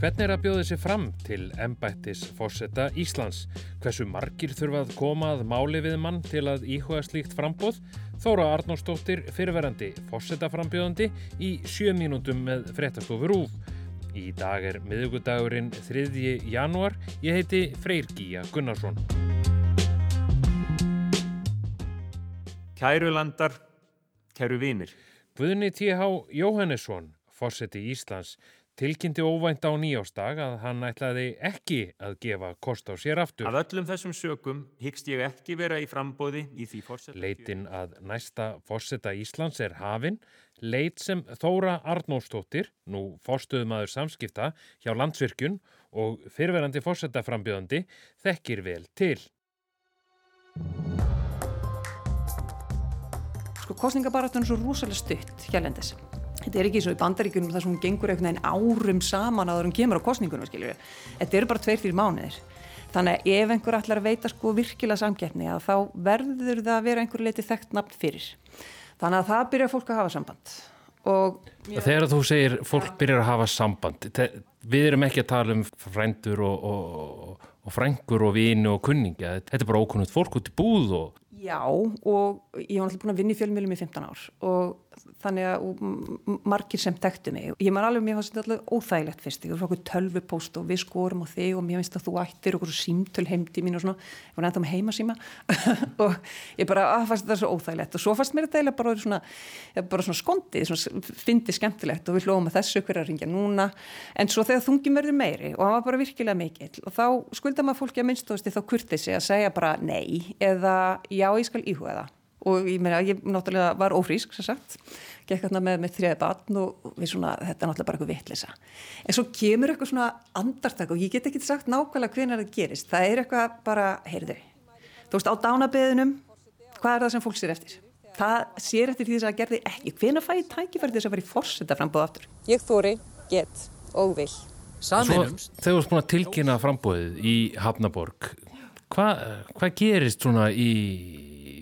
Hvernig er að bjóða þessi fram til embættis fórseta Íslands? Hversu margir þurfa að koma að máli við mann til að íhuga slíkt frambóð? Þóra Arnóstóttir fyrirverandi fórsetaframbjóðandi í sjö mínútum með fréttastofur úf. Í dag er miðugudagurinn 3. janúar. Ég heiti Freyr Gíja Gunnarsson. Kæru landar, kæru vinir. Guðni T.H. Jóhannesson, fórseti Íslands, tilkynnti óvænt á nýjástag að hann ætlaði ekki að gefa kost á sér aftur. Af öllum þessum sökum hyggst ég ekki vera í frambóði í því fórseta. Leitin að næsta fórseta Íslands er hafinn, leit sem Þóra Arnóstóttir, nú fórstuðumadur samskipta hjá landsvirkjun og fyrverandi fórsetaframbjöðandi, þekkir vel til. Sko kostningabarátunum er svo rosalega stutt hjælendis. Þetta er ekki svo í bandaríkunum þar sem hún gengur einhvern veginn árum saman að það kemur á kostningunum, skiljur. Þetta eru bara tveir fyrir mánuðir. Þannig að ef einhver að veita sko virkilega samgefni að þá verður það að vera einhver leiti þekkt nafn fyrir. Þannig að það byrjar fólk að hafa samband. Og, Þegar þú segir fólk byrjar að hafa samband, við erum ekki að tala um frændur og, og, og frængur og vini og kunninga. Þetta er bara ókunnult fólk út í búð og... Já og ég var alltaf búin að vinna í fjölmjölum í 15 ár og þannig að margir sem tektu mig. Ég man alveg, mér fannst þetta alltaf óþægilegt fyrst ég var svona tölvupóst og við skorum á þig og mér finnst að þú ættir okkur símtöl heimdi mín og svona, ég var nefndað með heimasíma og ég bara, að fannst þetta svo óþægilegt. Og svo fannst mér þetta eiginlega bara svona, bara svona skondið, svona fyndið skemmtilegt og við hlóðum að þessu hver að ringja núna? En svo þegar þungin verður meiri og hann var bara virkilega mikill og þá skulda maður fólki að minnstofasti og ég meina, ég náttúrulega var ófrísk sem sagt, gekk hérna með, með þriða batn og við svona, þetta er náttúrulega bara eitthvað vittlisa. En svo kemur eitthvað svona andartak og ég get ekki sagt nákvæmlega hvernig það gerist. Það er eitthvað bara, heyrðu, þú veist á dánabeðinum, hvað er það sem fólk sér eftir? Það sér eftir því þess að gerði ekki. Hvernig fæ ég tækifæri þess að vera í fórsetta frambóð aftur? Ég þóri, get og vil. Saminumst. Þegar þú erst búin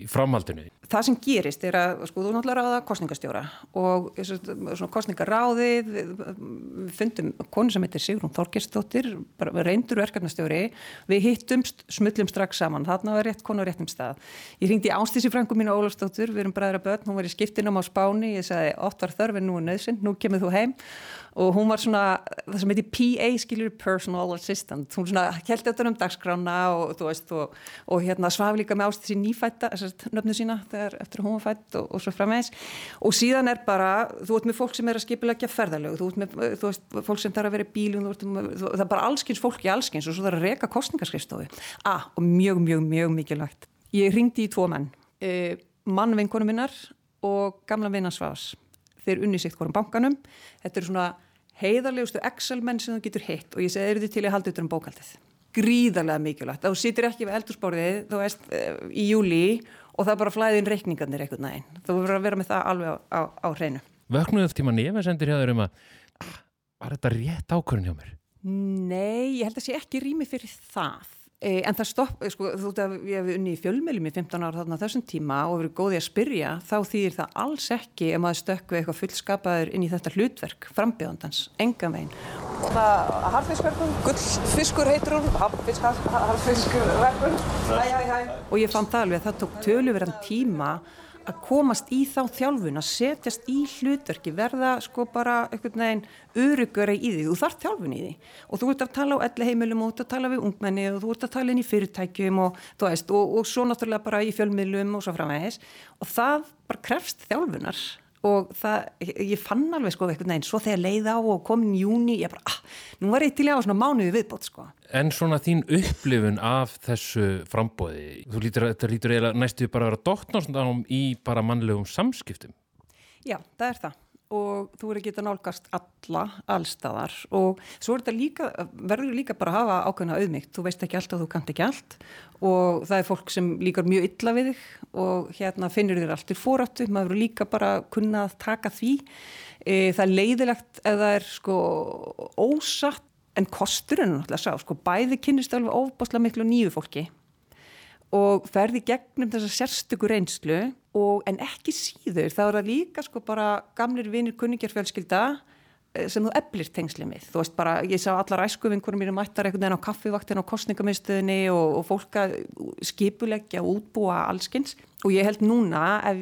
framhaldinu? Það sem gerist er að, sko, þú náttúrulega ráða kostningastjóra og svona kostningaráðið, við fundum konu sem heitir Sigrun Þorgestóttir, reyndur verkefnastjóri, við hittumst, smullum strax saman, þarna var rétt konu á réttum stað. Ég ringdi ástísi frængu mínu Ólafstóttur, við erum bræðra börn, hún var í skiptinum á Spáni, ég sagði, ótt var þörfin, nú er nöðsinn, nú kemur þú heim og hún var svona, það sem heitir PA skiljur personal assistant, hún svona held þetta um dagskrána og þú veist og, og hérna svaf líka með ástísi nýfætta nöfnu sína þegar eftir hún var fætt og, og svo framvegs og síðan er bara, þú ert með fólk sem er að skipilegja ferðalög, þú ert með þú veist, fólk sem þarf að vera í þú, það er bara allskins fólk í allskins og svo þarf að reyka kostningarskrifstofi. Ah, og mjög, mjög, mjög mikilvægt. Ég ringdi í tvo menn, eh, mann vinkonu minnar og gamla vinnarsvás þeir unni sitt hvorum bankanum. Þetta eru svona heiðarlegustu Excel-menn sem þú getur hitt og ég segi, eru þið til að halda út um bókaldið gríðarlega mikilvægt, þá situr ekki við eldurspórið, þú veist, í júli og það er bara flæðin reikningarnir eitthvað nægin þú verður að vera með það alveg á, á, á hreinu. Vöknuðu tíma nefnsendir hjá þér um að ah, var þetta rétt ákvörðin hjá mér? Nei, ég held að sé ekki rými fyrir það en það stopp, sko, þú veist að við hefum unni í fjölmjölum í 15 ára þarna þessum tíma og verið góði að spyrja, þá þýðir það alls ekki ef maður stökku eitthvað fullskapaður inn í þetta hlutverk, frambjöðandans, enga veginn. Það, harfisverkun, gullfiskur heitur hún, harfiskurverkun, hæ, hæ, hæ. Og ég fann það alveg að það tók töluverðan tíma að komast í þá þjálfun, að setjast í hlutverki, verða sko bara einhvern veginn örugara í því, þú þarf þjálfun í því. Og þú ert að tala á elli heimilum og þú ert að tala við ungmenni og þú ert að tala inn í fyrirtækjum og veist og, og svo náttúrulega bara í fjölmiðlum og svo framvegis. Og það bara krefst þjálfunar og það, ég fann alveg sko eitthvað neins, svo þegar leið á og komin júni, ég bara, ah, nú var ég til að á svona mánuði viðbót sko. En svona þín upplifun af þessu frambóði, þú lítur, þetta lítur eiginlega næstuði bara að vera dóttnársndanum í bara mannlegum samskiptum? Já, það er það og þú eru að geta nálgast alla allstaðar og svo er þetta líka, verður líka bara að hafa ákveðna auðmygt, þú veist ekki allt og þú kant ekki allt. Og það er fólk sem líkar mjög illa við þig og hérna finnir þér allt í fóráttu, maður eru líka bara að kunna að taka því. E, það er leiðilegt eða er sko ósatt en kosturinn náttúrulega sá, sko bæði kynist alveg ofbáslega miklu nýju fólki og ferði gegnum þessa sérstöku reynslu og en ekki síður þá er það líka sko bara gamlir vinir kunningjarfjölskylda sem þú eflir tengslið með. Þú veist bara, ég sá allar æskuvinkunum mér mættar einhvern veginn á kaffivaktin á kostningamiðstöðinni og, og fólk að skipuleggja og útbúa allskins og ég held núna, ef,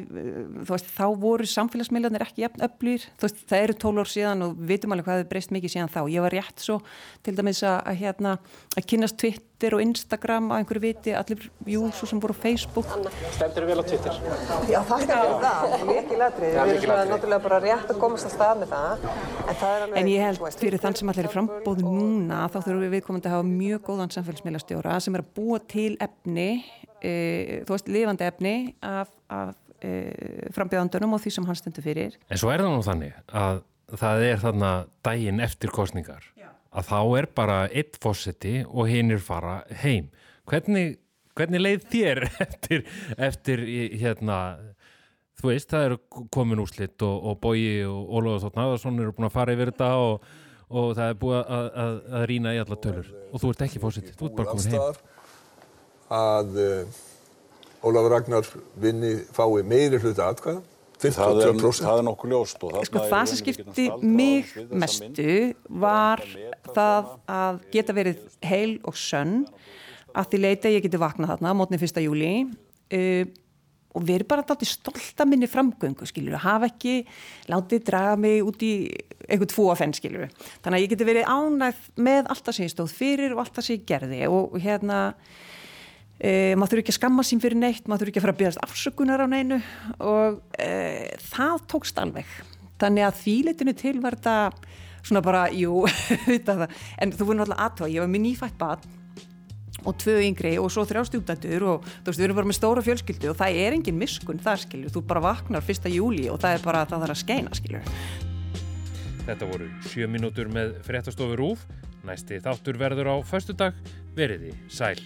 veist, þá voru samfélagsmiðlarnir ekki jafn öflýr, veist, það eru tól ár síðan og við vitum alveg hvað þau breyst mikið síðan þá. Ég var rétt svo til dæmis að, að, hérna, að kynast Twitter og Instagram að einhverju viti, allir jús og sem voru á Facebook. Stendur þið vel á Twitter? Já, það er ekki það, mikið ladrið. Við erum svona náttúrulega bara rétt að komast að stað með það. En, það alveg, en ég held fyrir þann sem allir er frambóð núna, þá þurfum við viðkomandi að hafa mjög góðan samfélagsmiðlastjóra sem er að búa til efni e, þú veist, lifandi efni af, af e, frambjöðandunum og því sem hann stendur fyrir. En svo er það nú þannig að það er þarna daginn eftir kostningar Já. að þá er bara eitt fósetti og hinn er fara heim. Hvernig, hvernig leið þér eftir, eftir hérna Þú veist, það eru komin úrslitt og, og Bói og Ólafur Þótt Náðarsson eru búin að fara yfir þetta og, og það er búin að, að, að rýna í alla tölur og þú ert ekki fósitt, þú ert bara komin heim að uh, Ólafur Ragnar vinni fái meiri hluta atkvæða. Það er, það er nokkuð ljóst og sko, það sem skipti mig mestu var það að geta verið heil og sönn að því leita ég geti vaknað þarna mótni 1. júli uh, og verið bara alltaf stolt að minni framgöngu skiljur, að hafa ekki látið draga mig út í eitthvað tvo að fenn skiljur þannig að ég geti verið ánægð með allt það sem ég stóð fyrir og allt það sem ég gerði og hérna E, maður þurfi ekki að skamma sín fyrir neitt, maður þurfi ekki að fara að byrjast afsökunar á neinu og e, það tókst alveg. Þannig að þýletinu til var þetta svona bara, jú, en þú voru náttúrulega aðtóa, ég var með nýfætt bad og tvö yngri og svo þrjá stjúptættur og þú veist, við erum bara með stóra fjölskyldu og það er engin miskun þar, skilju, þú bara vaknar fyrsta júli og það er bara að það þarf að skeina, skilju. Þetta voru sjö mínútur með fréttastofu Rúf, næsti þáttur verður á förstu dag, veriði sæl.